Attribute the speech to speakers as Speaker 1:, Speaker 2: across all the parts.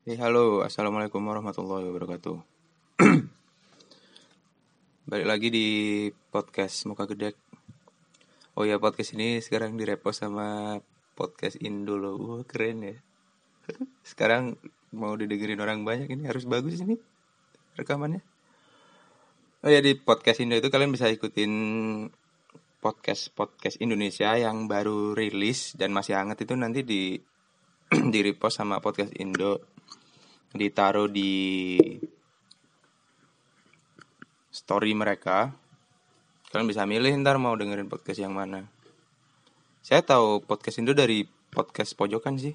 Speaker 1: Hey, halo, assalamualaikum warahmatullahi wabarakatuh. Balik lagi di podcast Muka Gedek. Oh ya, podcast ini sekarang direpost sama podcast Indo loh. Wah, keren ya. Sekarang mau didengerin orang banyak ini harus bagus ini rekamannya. Oh ya, di podcast Indo itu kalian bisa ikutin podcast podcast Indonesia yang baru rilis dan masih hangat itu nanti di di repost sama podcast Indo ditaruh di story mereka. Kalian bisa milih ntar mau dengerin podcast yang mana. Saya tahu podcast Indo dari podcast pojokan sih.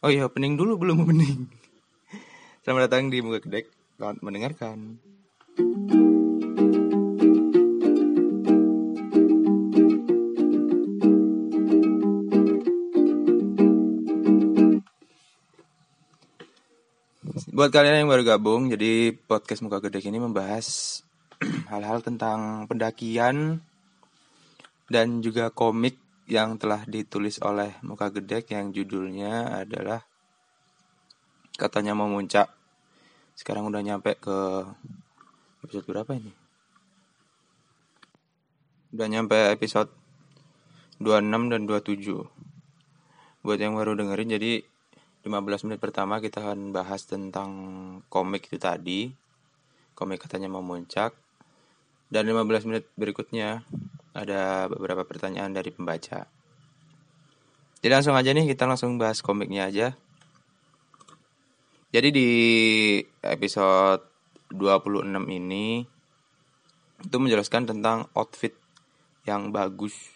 Speaker 1: Oh iya opening dulu belum opening. Selamat datang di muka kedek selamat mendengarkan Buat kalian yang baru gabung, jadi podcast Muka Gede ini membahas hal-hal tentang pendakian dan juga komik yang telah ditulis oleh Muka Gede yang judulnya adalah katanya mau muncak. Sekarang udah nyampe ke episode berapa ini? Udah nyampe episode 26 dan 27. Buat yang baru dengerin jadi 15 menit pertama kita akan bahas tentang komik itu tadi. Komik katanya mau muncak. Dan 15 menit berikutnya ada beberapa pertanyaan dari pembaca. Jadi langsung aja nih kita langsung bahas komiknya aja. Jadi di episode 26 ini itu menjelaskan tentang outfit yang bagus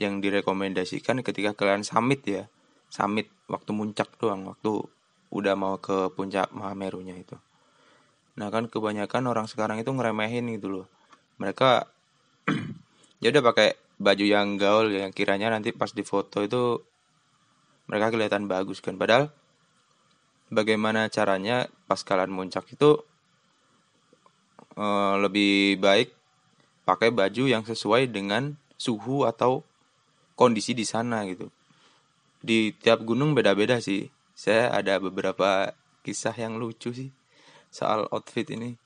Speaker 1: yang direkomendasikan ketika kalian summit ya summit waktu muncak doang waktu udah mau ke puncak Mahamerunya itu. Nah kan kebanyakan orang sekarang itu ngeremehin gitu loh. Mereka ya udah pakai baju yang gaul yang kiranya nanti pas di foto itu mereka kelihatan bagus kan. Padahal bagaimana caranya pas kalian muncak itu uh, lebih baik pakai baju yang sesuai dengan suhu atau kondisi di sana gitu di tiap gunung beda-beda sih. Saya ada beberapa kisah yang lucu sih soal outfit ini.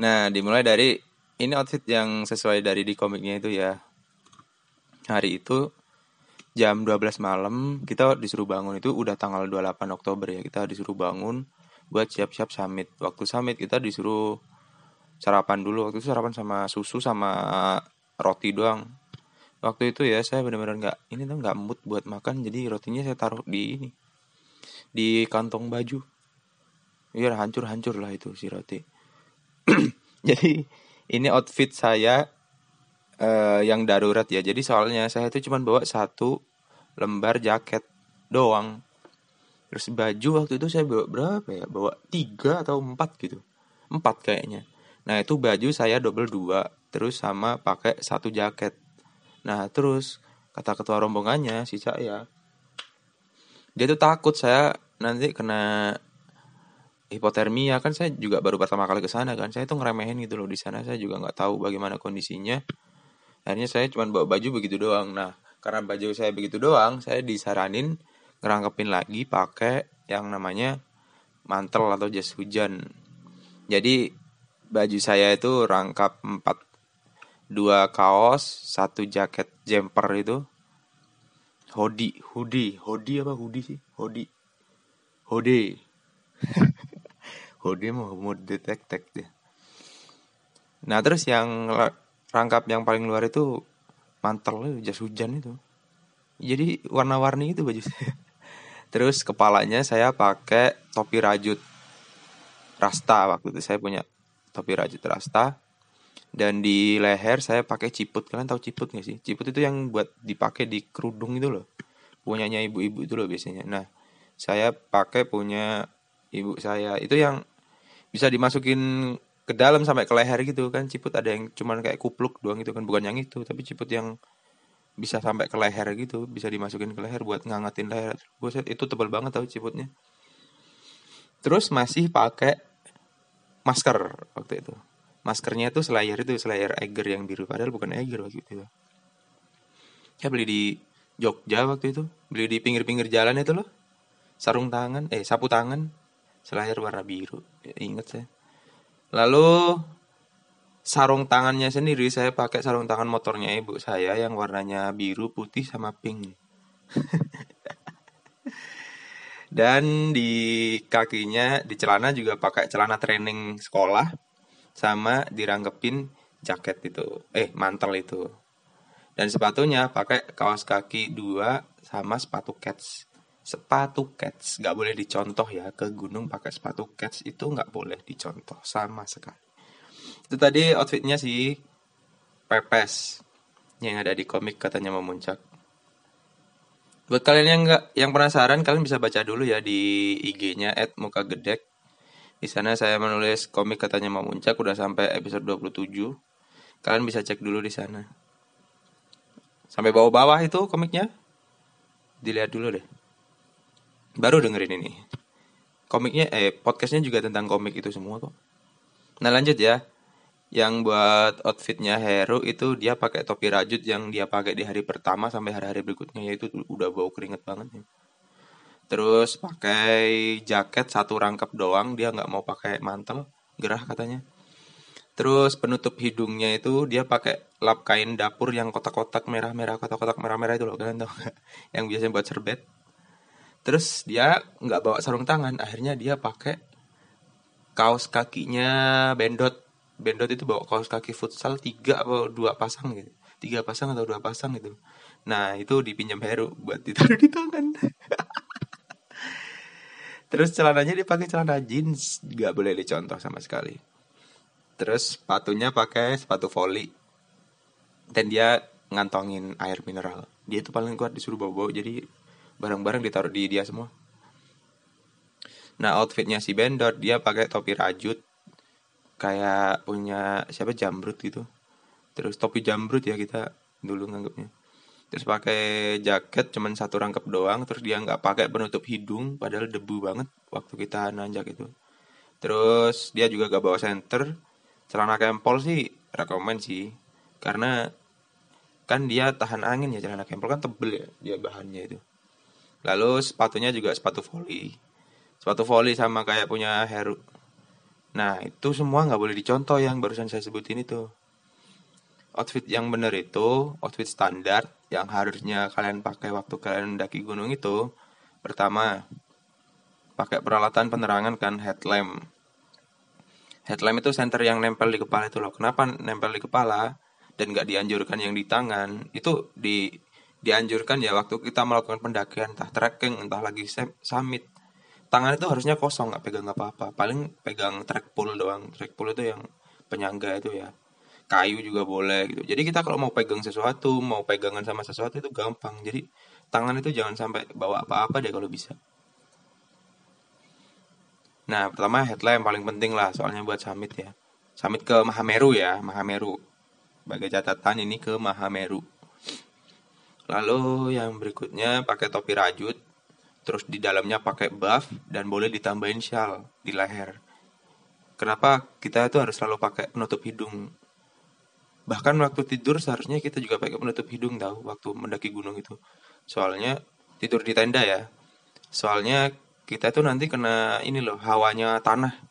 Speaker 1: Nah, dimulai dari ini outfit yang sesuai dari di komiknya itu ya. Hari itu jam 12 malam kita disuruh bangun itu udah tanggal 28 Oktober ya. Kita disuruh bangun buat siap-siap summit. Waktu summit kita disuruh sarapan dulu. Waktu itu sarapan sama susu sama roti doang waktu itu ya saya benar-benar nggak ini tuh nggak mood buat makan jadi rotinya saya taruh di ini di kantong baju. Ya hancur-hancur lah itu si roti. Jadi ini outfit saya uh, yang darurat ya. Jadi soalnya saya itu cuma bawa satu lembar jaket doang. Terus baju waktu itu saya bawa berapa ya? Bawa tiga atau empat gitu. Empat kayaknya. Nah itu baju saya double dua terus sama pakai satu jaket Nah terus kata ketua rombongannya si ya dia tuh takut saya nanti kena hipotermia. Kan saya juga baru pertama kali ke sana kan. Saya tuh ngeremehin gitu loh di sana. Saya juga nggak tahu bagaimana kondisinya. Akhirnya saya cuma bawa baju begitu doang. Nah karena baju saya begitu doang saya disaranin ngerangkepin lagi pakai yang namanya mantel atau jas hujan. Jadi baju saya itu rangkap empat dua kaos, satu jaket jumper itu. Hoodie, hoodie, hoodie apa hoodie sih? Hoodie. Hoodie. hoodie mau mau detek-tek deh. Nah, terus yang rangkap yang paling luar itu mantel jas hujan itu. Jadi warna-warni itu baju saya. Terus kepalanya saya pakai topi rajut rasta waktu itu saya punya topi rajut rasta dan di leher saya pakai ciput. Kalian tahu ciput gak sih? Ciput itu yang buat dipakai di kerudung itu loh. Punyanya ibu-ibu itu loh biasanya. Nah saya pakai punya ibu saya. Itu yang bisa dimasukin ke dalam sampai ke leher gitu kan. Ciput ada yang cuman kayak kupluk doang gitu kan. Bukan yang itu tapi ciput yang bisa sampai ke leher gitu. Bisa dimasukin ke leher buat ngangetin leher. Buset itu tebal banget tau ciputnya. Terus masih pakai masker waktu itu maskernya tuh Slayer itu Slayer Eger yang biru padahal bukan Eger waktu itu. Saya beli di Jogja waktu itu beli di pinggir-pinggir jalan itu loh. Sarung tangan eh sapu tangan selayar warna biru ya, inget saya. Lalu sarung tangannya sendiri saya pakai sarung tangan motornya ibu saya yang warnanya biru putih sama pink. Dan di kakinya di celana juga pakai celana training sekolah sama diranggepin jaket itu eh mantel itu. Dan sepatunya pakai kaos kaki dua sama sepatu cats. Sepatu cats nggak boleh dicontoh ya. Ke gunung pakai sepatu cats itu nggak boleh dicontoh sama sekali. Itu tadi outfitnya si pepes yang ada di komik katanya memuncak Buat kalian yang nggak yang penasaran, kalian bisa baca dulu ya di IG-nya @mukagedek. Di sana saya menulis komik katanya mau muncak udah sampai episode 27. Kalian bisa cek dulu di sana. Sampai bawah-bawah itu komiknya. Dilihat dulu deh. Baru dengerin ini. Komiknya eh podcastnya juga tentang komik itu semua kok. Nah lanjut ya yang buat outfitnya Hero itu dia pakai topi rajut yang dia pakai di hari pertama sampai hari-hari berikutnya yaitu udah bau keringet banget ya. Terus pakai jaket satu rangkap doang, dia nggak mau pakai mantel, gerah katanya. Terus penutup hidungnya itu dia pakai lap kain dapur yang kotak-kotak merah-merah, kotak-kotak merah-merah itu loh, kalian gak? Yang biasanya buat serbet. Terus dia nggak bawa sarung tangan, akhirnya dia pakai kaos kakinya bendot Bendot itu bawa kaos kaki futsal tiga atau dua pasang gitu tiga pasang atau dua pasang gitu nah itu dipinjam Heru buat ditaruh di tangan terus celananya dia pakai celana jeans. Nggak boleh dicontoh sama sekali. Terus sepatunya pakai sepatu volley dan dia ngantongin air mineral. Dia itu paling kuat disuruh bawa-bawa. Jadi barang-barang ditaruh di dia semua. Nah outfitnya si Bendot dia pakai topi rajut. Kayak punya siapa? Jambrut gitu. Terus topi jambrut ya kita dulu nganggapnya terus pakai jaket cuman satu rangkap doang terus dia nggak pakai penutup hidung padahal debu banget waktu kita nanjak itu. Terus dia juga gak bawa senter. Celana kempol sih rekomend sih. Karena kan dia tahan angin ya celana kempol kan tebel ya dia bahannya itu. Lalu sepatunya juga sepatu volley sepatu volley sama kayak punya Heru. Nah, itu semua nggak boleh dicontoh yang barusan saya sebutin itu. Outfit yang benar itu, outfit standar yang harusnya kalian pakai waktu kalian mendaki gunung itu, pertama, pakai peralatan penerangan kan headlamp. Headlamp itu senter yang nempel di kepala itu loh. Kenapa nempel di kepala dan nggak dianjurkan yang di tangan? Itu di dianjurkan ya waktu kita melakukan pendakian entah trekking entah lagi summit tangan itu harusnya kosong nggak pegang apa-apa paling pegang track pull doang track pull itu yang penyangga itu ya kayu juga boleh gitu. Jadi kita kalau mau pegang sesuatu mau pegangan sama sesuatu itu gampang. Jadi tangan itu jangan sampai bawa apa-apa deh kalau bisa. Nah pertama headlamp paling penting lah soalnya buat summit ya. Summit ke Mahameru ya Mahameru. Sebagai catatan ini ke Mahameru. Lalu yang berikutnya pakai topi rajut terus di dalamnya pakai buff dan boleh ditambahin shawl di leher. Kenapa kita itu harus selalu pakai penutup hidung? Bahkan waktu tidur seharusnya kita juga pakai penutup hidung tahu waktu mendaki gunung itu. Soalnya tidur di tenda ya. Soalnya kita itu nanti kena ini loh hawanya tanah.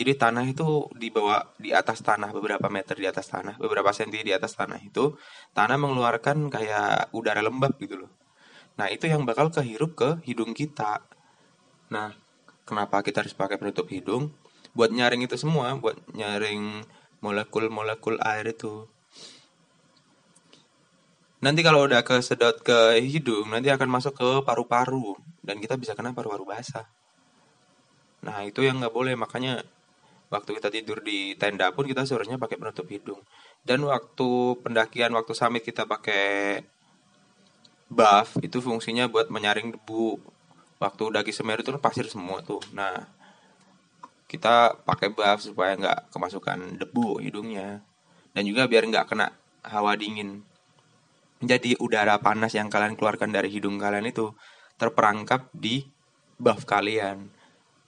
Speaker 1: Jadi tanah itu dibawa di atas tanah beberapa meter di atas tanah, beberapa senti di atas tanah itu tanah mengeluarkan kayak udara lembab gitu loh. Nah, itu yang bakal kehirup ke hidung kita. Nah, kenapa kita harus pakai penutup hidung? Buat nyaring itu semua, buat nyaring molekul-molekul air itu. Nanti kalau udah kesedot ke hidung, nanti akan masuk ke paru-paru dan kita bisa kena paru-paru basah. Nah, itu yang nggak boleh, makanya waktu kita tidur di tenda pun kita seharusnya pakai penutup hidung. Dan waktu pendakian, waktu summit kita pakai buff itu fungsinya buat menyaring debu waktu daki semeru itu pasir semua tuh nah kita pakai buff supaya nggak kemasukan debu hidungnya. Dan juga biar nggak kena hawa dingin. Jadi udara panas yang kalian keluarkan dari hidung kalian itu terperangkap di buff kalian.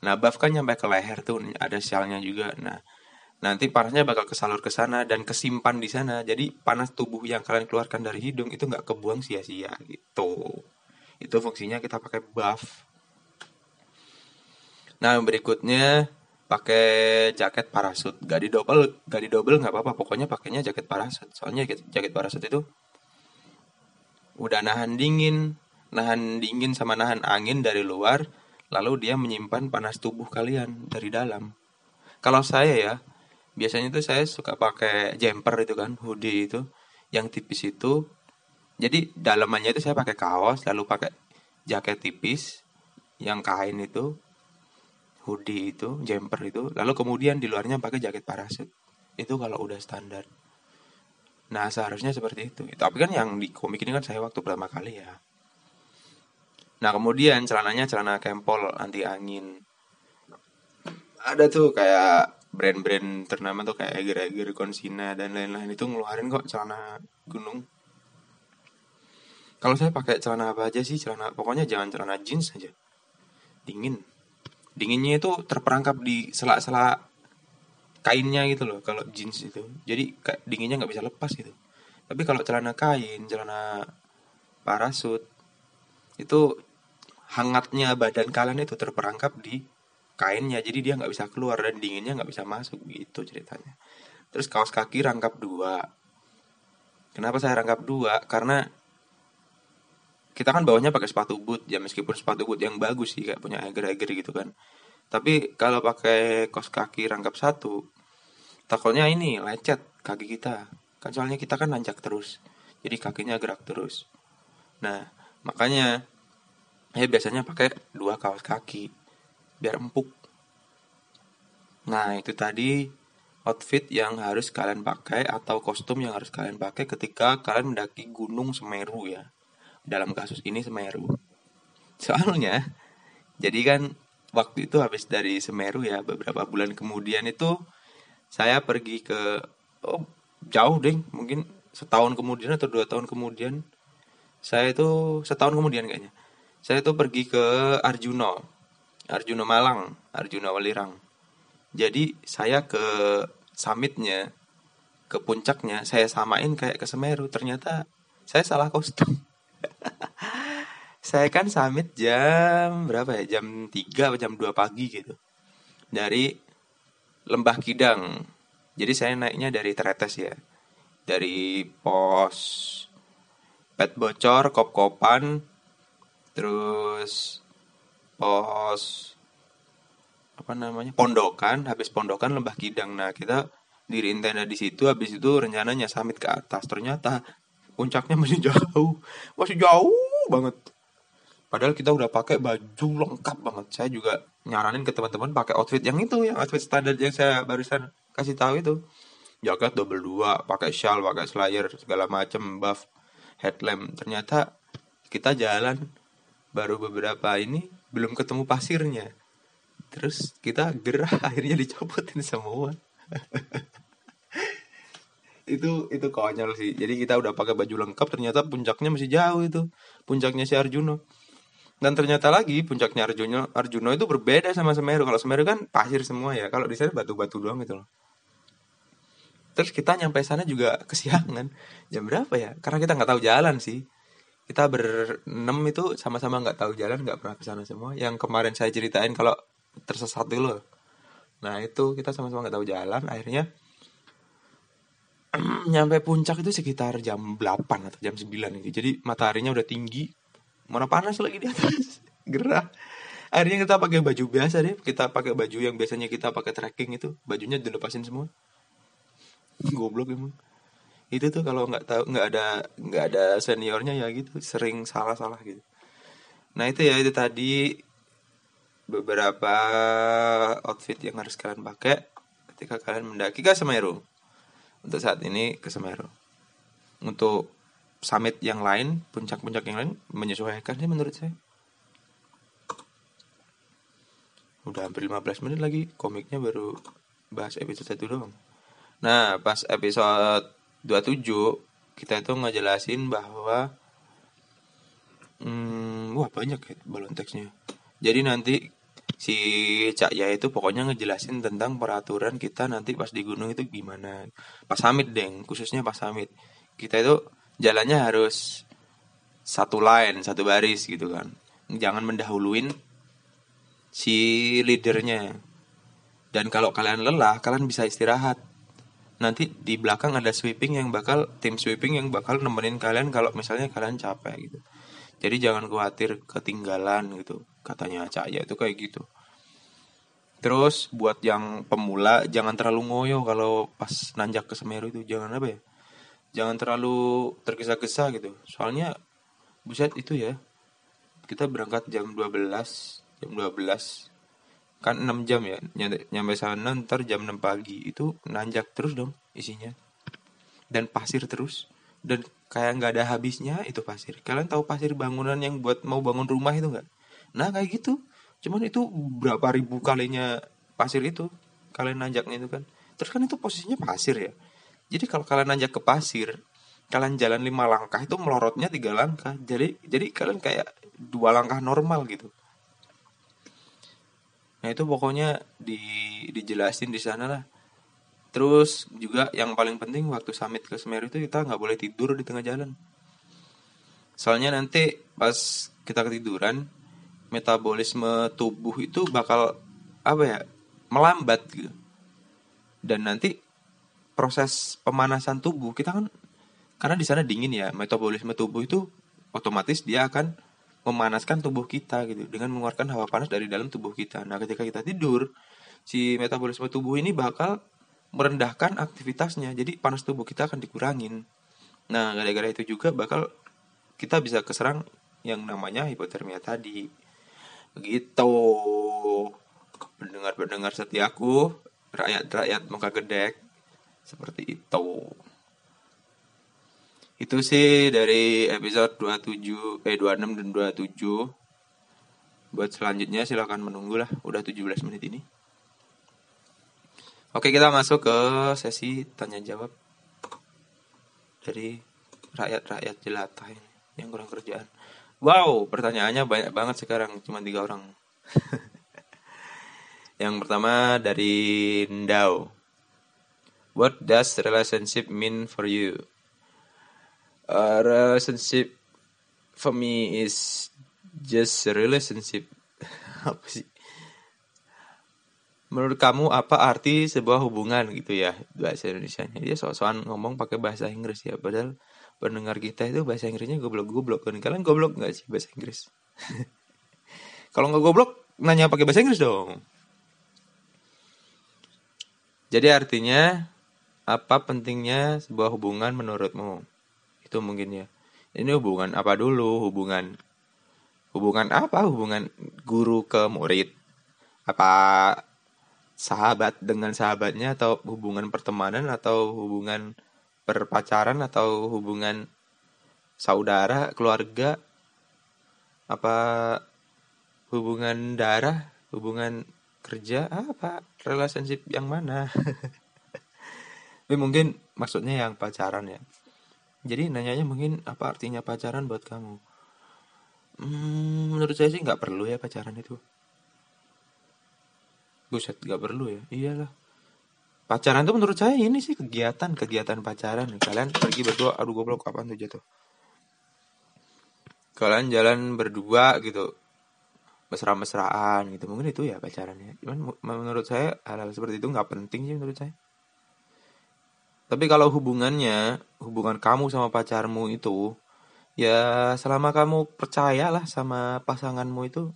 Speaker 1: Nah buff kan nyampe ke leher tuh ada sialnya juga. Nah nanti panasnya bakal kesalur ke sana dan kesimpan di sana. Jadi panas tubuh yang kalian keluarkan dari hidung itu nggak kebuang sia-sia gitu. Itu fungsinya kita pakai buff. Nah berikutnya pakai jaket parasut. Gak di double gak di double nggak apa-apa. Pokoknya pakainya jaket parasut. Soalnya jaket, jaket parasut itu udah nahan dingin. Nahan dingin sama nahan angin dari luar lalu dia menyimpan panas tubuh kalian dari dalam. Kalau saya ya biasanya tuh saya suka pakai jumper itu kan hoodie itu. Yang tipis itu jadi dalamannya itu saya pakai kaos lalu pakai jaket tipis. Yang kain itu hoodie itu, jumper itu, lalu kemudian di luarnya pakai jaket parasut. Itu kalau udah standar. Nah, seharusnya seperti itu. Tapi kan yang di komik ini kan saya waktu pertama kali ya. Nah, kemudian celananya celana kempol anti angin. Ada tuh kayak brand-brand ternama tuh kayak Eger Eger, Consina dan lain-lain itu ngeluarin kok celana gunung. Kalau saya pakai celana apa aja sih? Celana pokoknya jangan celana jeans aja. Dingin dinginnya itu terperangkap di sela-sela kainnya gitu loh kalau jeans itu. Jadi dinginnya nggak bisa lepas gitu. Tapi kalau celana kain celana parasut itu hangatnya badan kalian itu terperangkap di kainnya. Jadi dia nggak bisa keluar dan dinginnya nggak bisa masuk gitu ceritanya. Terus kaos kaki rangkap dua. Kenapa saya rangkap dua? Karena kita kan bawahnya pakai sepatu boot ya meskipun sepatu boot yang bagus sih kayak punya Eger-Eger gitu kan. Tapi kalau pakai kos kaki rangkap satu takutnya ini lecet kaki kita. Kan soalnya kita kan nanjak terus jadi kakinya gerak terus. Nah makanya saya biasanya pakai dua kaos kaki biar empuk. Nah itu tadi outfit yang harus kalian pakai atau kostum yang harus kalian pakai ketika kalian mendaki gunung Semeru ya dalam kasus ini Semeru. Soalnya, jadi kan waktu itu habis dari Semeru ya beberapa bulan kemudian itu saya pergi ke oh jauh deh mungkin setahun kemudian atau dua tahun kemudian. Saya itu setahun kemudian kayaknya. Saya itu pergi ke Arjuno Arjuno Malang Arjuno Walirang. Jadi saya ke summitnya ke puncaknya saya samain kayak ke Semeru. Ternyata saya salah kostum saya kan summit jam berapa ya? Jam 3 atau jam 2 pagi gitu. Dari Lembah Kidang. Jadi saya naiknya dari Tretes ya. Dari pos pet bocor, kop-kopan, terus pos apa namanya? Pondokan, habis Pondokan Lembah Kidang. Nah, kita diri tenda di situ habis itu rencananya summit ke atas. Ternyata puncaknya masih jauh. Masih jauh banget. Padahal kita udah pakai baju lengkap banget. Saya juga nyaranin ke teman-teman pakai outfit yang itu yang outfit standar yang saya barusan kasih tahu itu. Jaket double dua pakai shawl pakai slayer segala macem buff headlamp. Ternyata kita jalan baru beberapa ini belum ketemu pasirnya. Terus kita gerah akhirnya dicopotin semua itu itu konyol sih. Jadi kita udah pakai baju lengkap ternyata puncaknya masih jauh itu. Puncaknya si Arjuno dan ternyata lagi puncaknya Arjuno Arjuno itu berbeda sama Semeru. Kalau Semeru kan pasir semua ya. Kalau di sana batu-batu doang gitu loh. Terus kita nyampe sana juga kesiangan. Jam berapa ya? Karena kita nggak tahu jalan sih. Kita berenam itu sama-sama nggak tahu jalan nggak pernah ke sana semua. Yang kemarin saya ceritain kalau tersesat dulu. Nah itu kita sama-sama nggak tahu jalan. Akhirnya nyampe puncak itu sekitar jam 8 atau jam 9 gitu. Jadi mataharinya udah tinggi. Mana panas lagi di atas. Gerah. Akhirnya kita pakai baju biasa deh. Kita pakai baju yang biasanya kita pakai trekking itu. Bajunya dilepasin semua. Goblok emang. Itu tuh kalau nggak tahu nggak ada nggak ada seniornya ya gitu. Sering salah-salah gitu. Nah itu ya itu tadi beberapa outfit yang harus kalian pakai ketika kalian mendaki ke Semeru untuk saat ini ke Semeru. Untuk summit yang lain, puncak-puncak yang lain menyesuaikan sih menurut saya. Udah hampir 15 menit lagi, komiknya baru bahas episode 1 doang. Nah, pas episode 27 kita itu ngejelasin bahwa hmm, wah banyak ya balon teksnya. Jadi nanti si Cak Ya itu pokoknya ngejelasin tentang peraturan kita nanti pas di gunung itu gimana. Pas summit deng, khususnya pas summit. Kita itu jalannya harus satu line, satu baris gitu kan. Jangan mendahuluin si leadernya dan kalau kalian lelah kalian bisa istirahat nanti di belakang ada sweeping yang bakal tim sweeping yang bakal nemenin kalian kalau misalnya kalian capek gitu jadi jangan khawatir ketinggalan gitu. Katanya Cahaya itu kayak gitu. Terus buat yang pemula jangan terlalu ngoyo kalau pas nanjak ke Semeru itu jangan apa ya? Jangan terlalu tergesa-gesa gitu. Soalnya buset itu ya. Kita berangkat jam 12 jam 12 kan 6 jam ya. Nyampe sana ntar jam 6 pagi. Itu nanjak terus dong isinya. Dan pasir terus dan kayak nggak ada habisnya itu pasir. Kalian tahu pasir bangunan yang buat mau bangun rumah itu nggak? Nah kayak gitu. Cuman itu berapa ribu kalinya pasir itu kalian nanjaknya itu kan. Terus kan itu posisinya pasir ya. Jadi kalau kalian nanjak ke pasir kalian jalan lima langkah itu melorotnya tiga langkah. Jadi jadi kalian kayak dua langkah normal gitu. Nah itu pokoknya di dijelasin di sana lah. Terus juga yang paling penting waktu summit ke Semeru itu kita nggak boleh tidur di tengah jalan. Soalnya nanti pas kita ketiduran, metabolisme tubuh itu bakal apa ya melambat gitu. Dan nanti proses pemanasan tubuh kita kan karena di sana dingin ya, metabolisme tubuh itu otomatis dia akan memanaskan tubuh kita gitu dengan mengeluarkan hawa panas dari dalam tubuh kita. Nah, ketika kita tidur, si metabolisme tubuh ini bakal merendahkan aktivitasnya. Jadi panas tubuh kita akan dikurangin. Nah, gara-gara itu juga bakal kita bisa keserang yang namanya hipotermia tadi. Begitu. Pendengar-pendengar setiaku, rakyat-rakyat muka gedek seperti itu. Itu sih dari episode 27 eh 26 dan 27. Buat selanjutnya silahkan menunggu lah, udah 17 menit ini. Oke, kita masuk ke sesi tanya jawab dari rakyat-rakyat jelata ini yang kurang kerjaan. Wow, pertanyaannya banyak banget sekarang, cuma tiga orang. yang pertama dari Ndao. What does relationship mean for you? a relationship for me is just a relationship apa sih menurut kamu apa arti sebuah hubungan? Gitu ya bahasa Indonesia nya dia soal-soal ngomong pakai bahasa Inggris ya padahal pendengar kita itu bahasa Inggrisnya goblok-goblok. Kan kalian goblok nggak sih bahasa Inggris? Kalau nggak goblok nanya pakai bahasa Inggris dong. Jadi artinya apa pentingnya sebuah hubungan menurutmu? Itu mungkin ya. Ini hubungan apa dulu? Hubungan hubungan apa? Hubungan guru ke murid? Apa sahabat dengan sahabatnya atau hubungan pertemanan atau hubungan perpacaran atau hubungan saudara keluarga apa hubungan darah hubungan kerja apa relationship yang mana mungkin maksudnya yang pacaran ya jadi nanyanya mungkin apa artinya pacaran buat kamu? Hmm, menurut saya sih nggak perlu ya pacaran itu. Buset, nggak perlu ya? Iyalah. Pacaran tuh menurut saya ini sih kegiatan, kegiatan pacaran. Kalian pergi berdua, aduh goblok apa tuh jatuh. Kalian jalan berdua gitu, mesra-mesraan gitu. Mungkin itu ya pacarannya. Cuman menurut saya hal-hal seperti itu nggak penting sih menurut saya. Tapi kalau hubungannya, hubungan kamu sama pacarmu itu, ya selama kamu percayalah sama pasanganmu itu,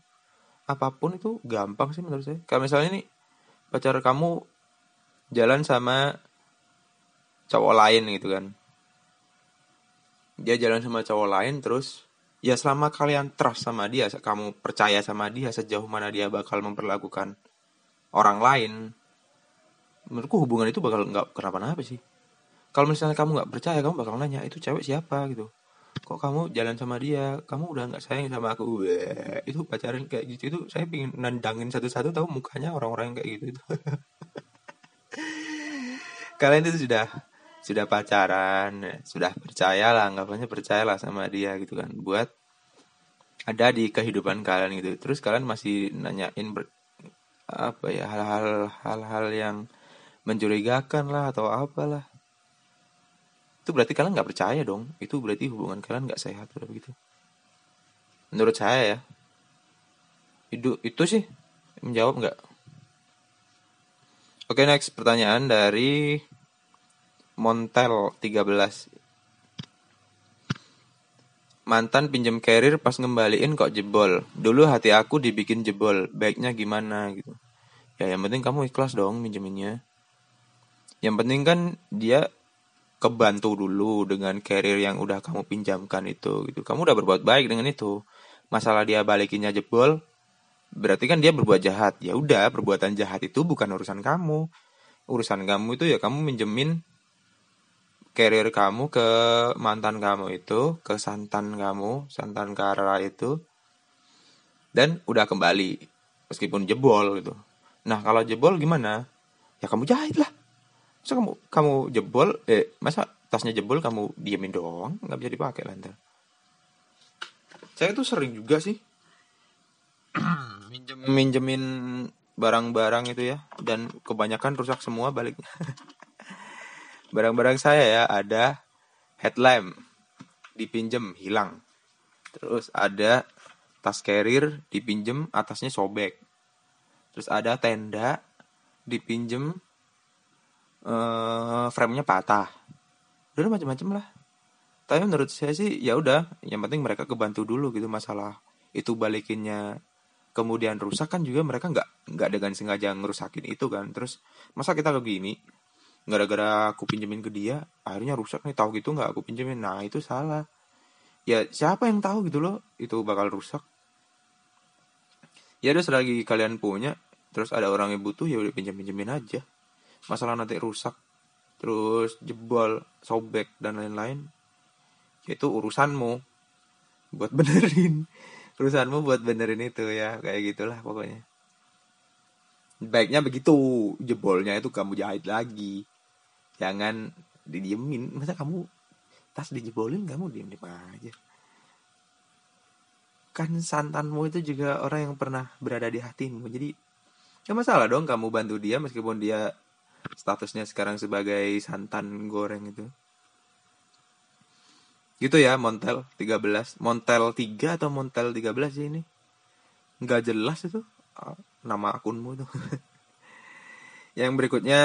Speaker 1: apa pun itu gampang sih menurut saya. Kayak misalnya nih, pacar kamu jalan sama cowok lain gitu kan. Dia jalan sama cowok lain terus ya selama kalian trust sama dia, kamu percaya sama dia sejauh mana dia bakal memperlakukan orang lain, menurutku hubungan itu bakal nggak kenapa-napa sih kalau misalnya kamu nggak percaya kamu bakal nanya itu cewek siapa gitu kok kamu jalan sama dia? Kamu udah nggak sayang sama aku? Weh, itu pacaran kayak gitu itu saya pingin nandangin satu-satu tahu mukanya orang-orang kayak gitu itu. Kalian itu sudah sudah pacaran sudah percaya lah anggapannya percayalah sama dia gitu kan buat ada di kehidupan kalian gitu. Terus kalian masih nanyain ber, apa ya hal-hal hal-hal yang mencurigakan lah atau apalah itu berarti kalian nggak percaya dong itu berarti hubungan kalian nggak sehat udah begitu menurut saya ya itu itu sih menjawab nggak? Oke next pertanyaan dari Montel 13 Mantan pinjam carrier pas ngembaliin kok jebol. Dulu hati aku dibikin jebol. Baiknya gimana gitu. Ya yang penting kamu ikhlas dong minjeminnya. Yang penting kan dia kebantu dulu dengan carrier yang udah kamu pinjamkan itu gitu. Kamu udah berbuat baik dengan itu. Masalah dia balikinnya jebol, berarti kan dia berbuat jahat. Ya udah, perbuatan jahat itu bukan urusan kamu. Urusan kamu itu ya kamu minjemin carrier kamu ke mantan kamu itu, ke santan kamu, santan Kara itu, dan udah kembali, meskipun jebol gitu. Nah kalau jebol gimana? Ya kamu jahit lah. Masa kamu kamu jebol, eh masa tasnya jebol kamu diemin doang, nggak bisa dipakai lantai. Saya tuh sering juga sih minjem minjemin barang-barang itu ya, dan kebanyakan rusak semua baliknya. barang-barang saya ya ada headlamp dipinjem hilang terus ada tas carrier dipinjem atasnya sobek terus ada tenda dipinjem uh, frame-nya patah. Udah macam-macam lah. Tapi menurut saya sih ya udah yang penting mereka kebantu dulu gitu masalah itu balikinnya kemudian rusak kan juga mereka nggak nggak dengan sengaja ngerusakin itu kan. Terus masa kita begini gara-gara aku pinjemin ke dia akhirnya rusak nih tahu gitu nggak aku pinjemin? Nah itu salah. Ya siapa yang tahu gitu loh itu bakal rusak. Ya udah selagi kalian punya terus ada orang yang butuh ya udah pinjam pinjemin aja masalah nanti rusak terus jebol sobek dan lain-lain itu urusanmu buat benerin. Urusanmu buat benerin itu ya kayak gitulah pokoknya. Baiknya begitu jebolnya itu kamu jahit lagi. Jangan didiemin. Masa kamu tas dijebolin kamu diem diem aja. Kan santanmu itu juga orang yang pernah berada di hatimu. Jadi ya masalah dong kamu bantu dia meskipun dia statusnya sekarang sebagai santan goreng itu gitu ya Montel 13 Montel 3 atau Montel 13 sih ini nggak jelas itu ah, nama akunmu tuh yang berikutnya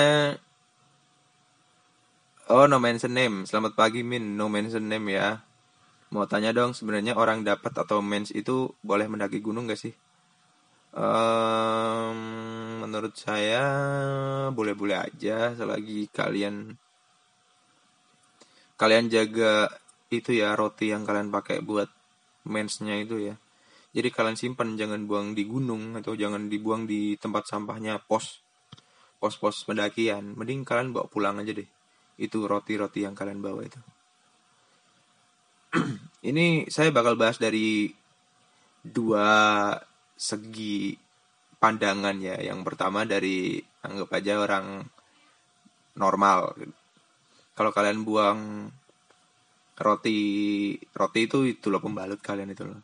Speaker 1: Oh, no mention name. Selamat pagi, Min. No mention name ya. Mau tanya dong, sebenarnya orang dapat atau mens itu boleh mendaki gunung gak sih? Um, menurut saya boleh-boleh aja selagi kalian kalian jaga itu ya roti yang kalian pakai buat mensnya itu ya. Jadi kalian simpan jangan buang di gunung atau jangan dibuang di tempat sampahnya pos pos-pos pendakian. Mending kalian bawa pulang aja deh itu roti-roti yang kalian bawa itu. ini saya bakal bahas dari dua segi pandangan ya. Yang pertama dari anggap aja orang normal. Kalau kalian buang roti roti itu itu loh pembalut kalian itu loh.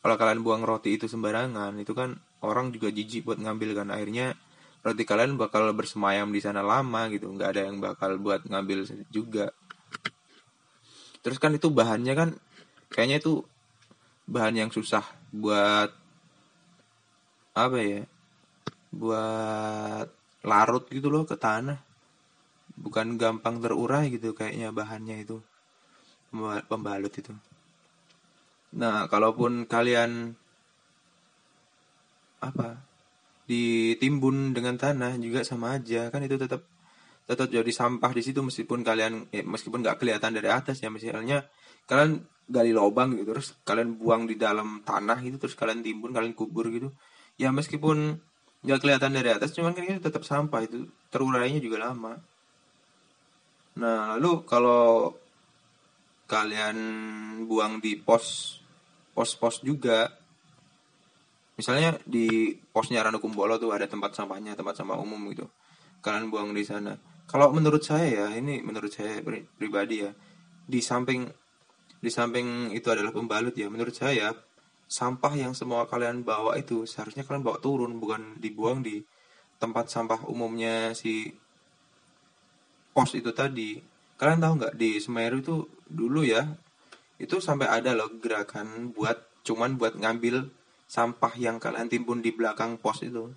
Speaker 1: Kalau kalian buang roti itu sembarangan itu kan orang juga jijik buat ngambil kan akhirnya roti kalian bakal bersemayam di sana lama gitu nggak ada yang bakal buat ngambil juga terus kan itu bahannya kan kayaknya itu bahan yang susah buat apa ya buat larut gitu loh ke tanah. Bukan gampang terurai gitu kayaknya bahannya itu. Pembalut itu. Nah kalaupun kalian apa ditimbun dengan tanah juga sama aja kan itu tetap tetap jadi sampah di situ meskipun kalian ya, meskipun nggak kelihatan dari atas ya misalnya kalian gali lubang gitu terus kalian buang di dalam tanah gitu terus kalian timbun kalian kubur gitu. Ya meskipun nggak kelihatan dari atas cuman kan itu tetap sampah itu. Terurainya juga lama. Nah lalu kalau kalian buang di pos pos-pos juga misalnya di posnya Ranu Kumbolo tuh ada tempat sampahnya tempat sampah umum gitu. Kalian buang di sana. Kalau menurut saya ya ini menurut saya pribadi ya di samping di samping itu adalah pembalut ya menurut saya sampah yang semua kalian bawa itu seharusnya kalian bawa turun bukan dibuang di tempat sampah umumnya si pos itu tadi. Kalian tahu nggak di Semeru itu dulu ya itu sampai ada loh gerakan buat cuman buat ngambil sampah yang kalian timbun di belakang pos itu.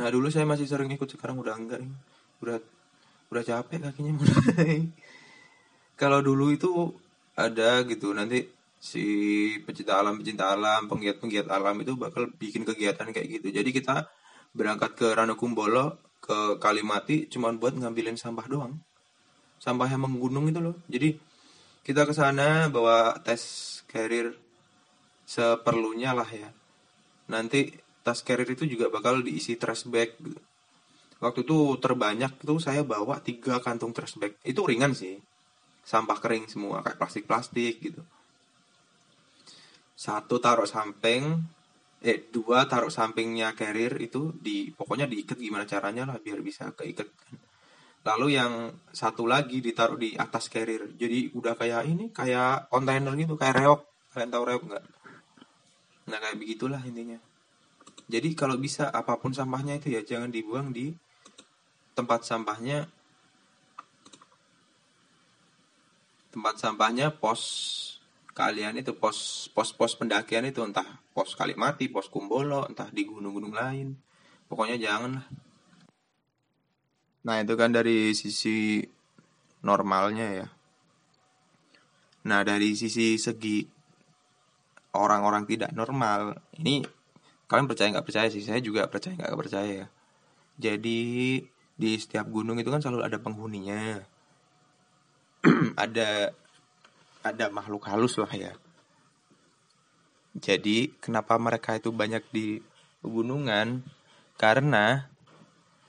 Speaker 1: Nah dulu saya masih sering ikut sekarang udah enggak nih. Udah udah capek kakinya. Mulai kalau dulu itu ada gitu nanti si pecinta alam pecinta alam penggiat penggiat alam itu bakal bikin kegiatan kayak gitu. Jadi kita berangkat ke Ranukumbolo ke Kalimati cuman buat ngambilin sampah doang. Sampah yang menggunung itu loh. Jadi kita ke sana bawa tes carrier seperlunya lah ya. Nanti tas carrier itu juga bakal diisi trash bag. Waktu itu terbanyak tuh saya bawa tiga kantung trash bag. Itu ringan sih. Sampah kering semua kayak plastik-plastik gitu satu taruh samping eh dua taruh sampingnya carrier itu di pokoknya diikat gimana caranya lah biar bisa keikat kan. Lalu yang satu lagi ditaruh di atas carrier. Jadi udah kayak ini kayak kontainer gitu kayak reok. Kalian tahu reok nggak? Nah kayak begitulah intinya. Jadi kalau bisa apa pun sampahnya itu ya jangan dibuang di tempat sampahnya. Tempat sampahnya pos kalian itu pos pos pos pendakian itu entah pos Kalimati, pos Kumbolo, entah di gunung-gunung lain. Pokoknya jangan lah. Nah, itu kan dari sisi normalnya ya. Nah, dari sisi segi orang-orang tidak normal, ini kalian percaya nggak percaya sih? Saya juga percaya nggak percaya ya. Jadi di setiap gunung itu kan selalu ada penghuninya. ada ada makhluk halus lah ya. Jadi kenapa mereka itu banyak di pegunungan? Karena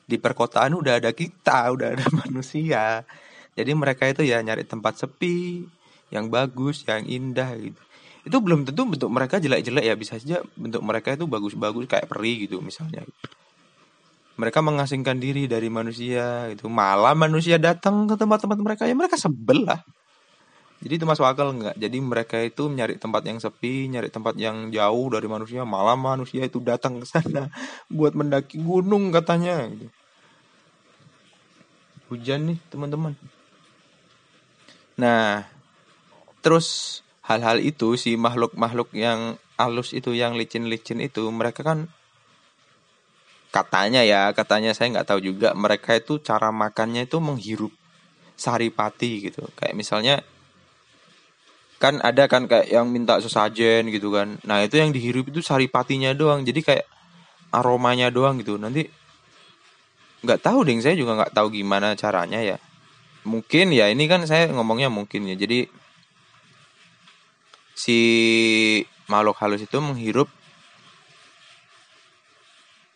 Speaker 1: di perkotaan udah ada kita, udah ada manusia. Jadi mereka itu ya nyari tempat sepi, yang bagus, yang indah gitu. Itu belum tentu bentuk mereka jelek-jelek ya, bisa saja bentuk mereka itu bagus-bagus kayak peri gitu misalnya. Mereka mengasingkan diri dari manusia gitu. Malah manusia datang ke tempat-tempat mereka ya mereka sebel lah jadi itu masuk akal nggak? Jadi mereka itu nyari tempat yang sepi, nyari tempat yang jauh dari manusia. Malah manusia itu datang ke sana buat mendaki gunung katanya. Gitu. Hujan nih teman-teman. Nah, terus hal-hal itu si makhluk-makhluk yang halus itu, yang licin-licin itu, mereka kan katanya ya, katanya saya nggak tahu juga. Mereka itu cara makannya itu menghirup saripati gitu. Kayak misalnya kan ada kan kayak yang minta sesajen gitu kan. Nah itu yang dihirup itu saripatinya doang. Jadi kayak aromanya doang gitu. Nanti nggak tahu deh saya juga nggak tahu gimana caranya ya. Mungkin ya ini kan saya ngomongnya mungkin ya. Jadi si makhluk halus itu menghirup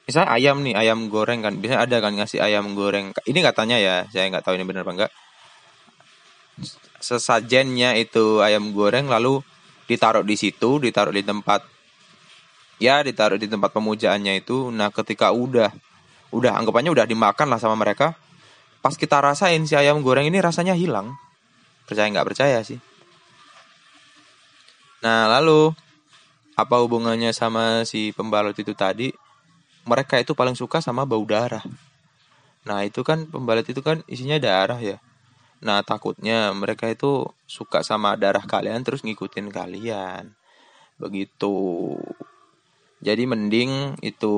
Speaker 1: misalnya ayam nih ayam goreng kan. Biasanya ada kan ngasih ayam goreng. Ini katanya ya saya nggak tahu ini benar apa enggak sesajennya itu ayam goreng lalu ditaruh di situ, ditaruh di tempat ya ditaruh di tempat pemujaannya itu. Nah, ketika udah udah anggapannya udah dimakan lah sama mereka, pas kita rasain si ayam goreng ini rasanya hilang. Percaya nggak percaya sih. Nah, lalu apa hubungannya sama si pembalut itu tadi? Mereka itu paling suka sama bau darah. Nah, itu kan pembalut itu kan isinya darah ya. Nah, takutnya mereka itu suka sama darah kalian terus ngikutin kalian. Begitu. Jadi mending itu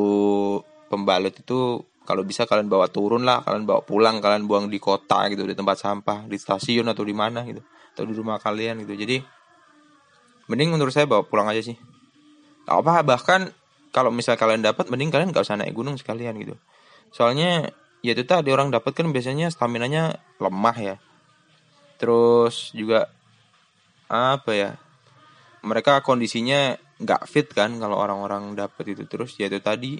Speaker 1: pembalut itu kalau bisa kalian bawa turun lah, kalian bawa pulang, kalian buang di kota gitu, di tempat sampah, di stasiun atau di mana gitu, atau di rumah kalian gitu. Jadi mending menurut saya bawa pulang aja sih. Apa bahkan kalau misal kalian dapat mending kalian gak usah naik gunung sekalian gitu. Soalnya ya itu tadi orang dapat kan biasanya stamina nya lemah ya terus juga apa ya mereka kondisinya nggak fit kan kalau orang-orang dapat itu. Terus ya itu tadi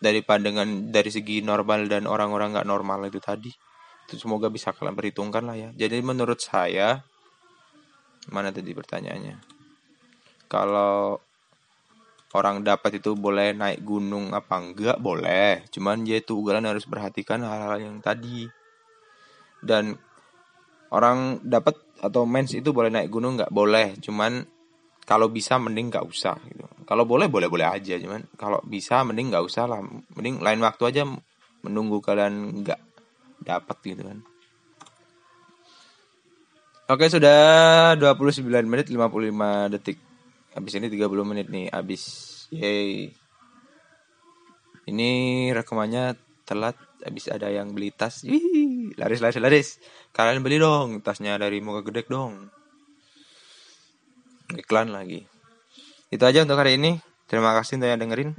Speaker 1: dari pandangan dari segi normal dan orang-orang nggak normal itu tadi itu semoga bisa kalian perhitungkan lah ya. Jadi menurut saya mana tadi pertanyaannya? Kalau orang dapat itu boleh naik gunung apa enggak boleh. Cuman ya itu kalian harus perhatikan hal-hal yang tadi. Dan orang dapat atau mens itu boleh naik gunung nggak? Boleh cuman kalau bisa mending nggak usah gitu. Kalau boleh boleh boleh aja cuman kalau bisa mending nggak usah lah. Mending lain waktu aja menunggu kalian nggak dapat gitu kan. Oke sudah 29 menit 55 detik. Habis ini 30 menit nih Habis. Yeay. Ini rekamannya telat habis ada yang beli tas. Ih, laris laris laris. Kalian beli dong tasnya dari muka gede dong. Iklan lagi. Itu aja untuk hari ini. Terima kasih untuk yang dengerin.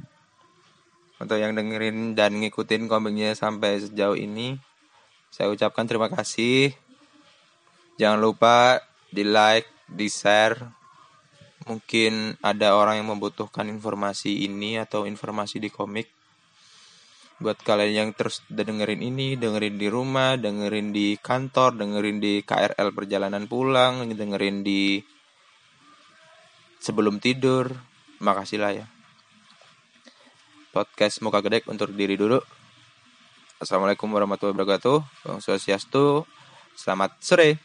Speaker 1: Untuk yang dengerin dan ngikutin komiknya sampai sejauh ini saya ucapkan terima kasih. Jangan lupa di like di share mungkin ada orang yang membutuhkan informasi ini atau informasi di komik buat kalian yang terus dengerin ini, dengerin di rumah, dengerin di kantor, dengerin di KRL perjalanan pulang, dengerin di sebelum tidur, makasih lah ya. Podcast Muka Gedek untuk diri dulu. Assalamualaikum warahmatullahi wabarakatuh. Bang Swastiastu. Selamat sore.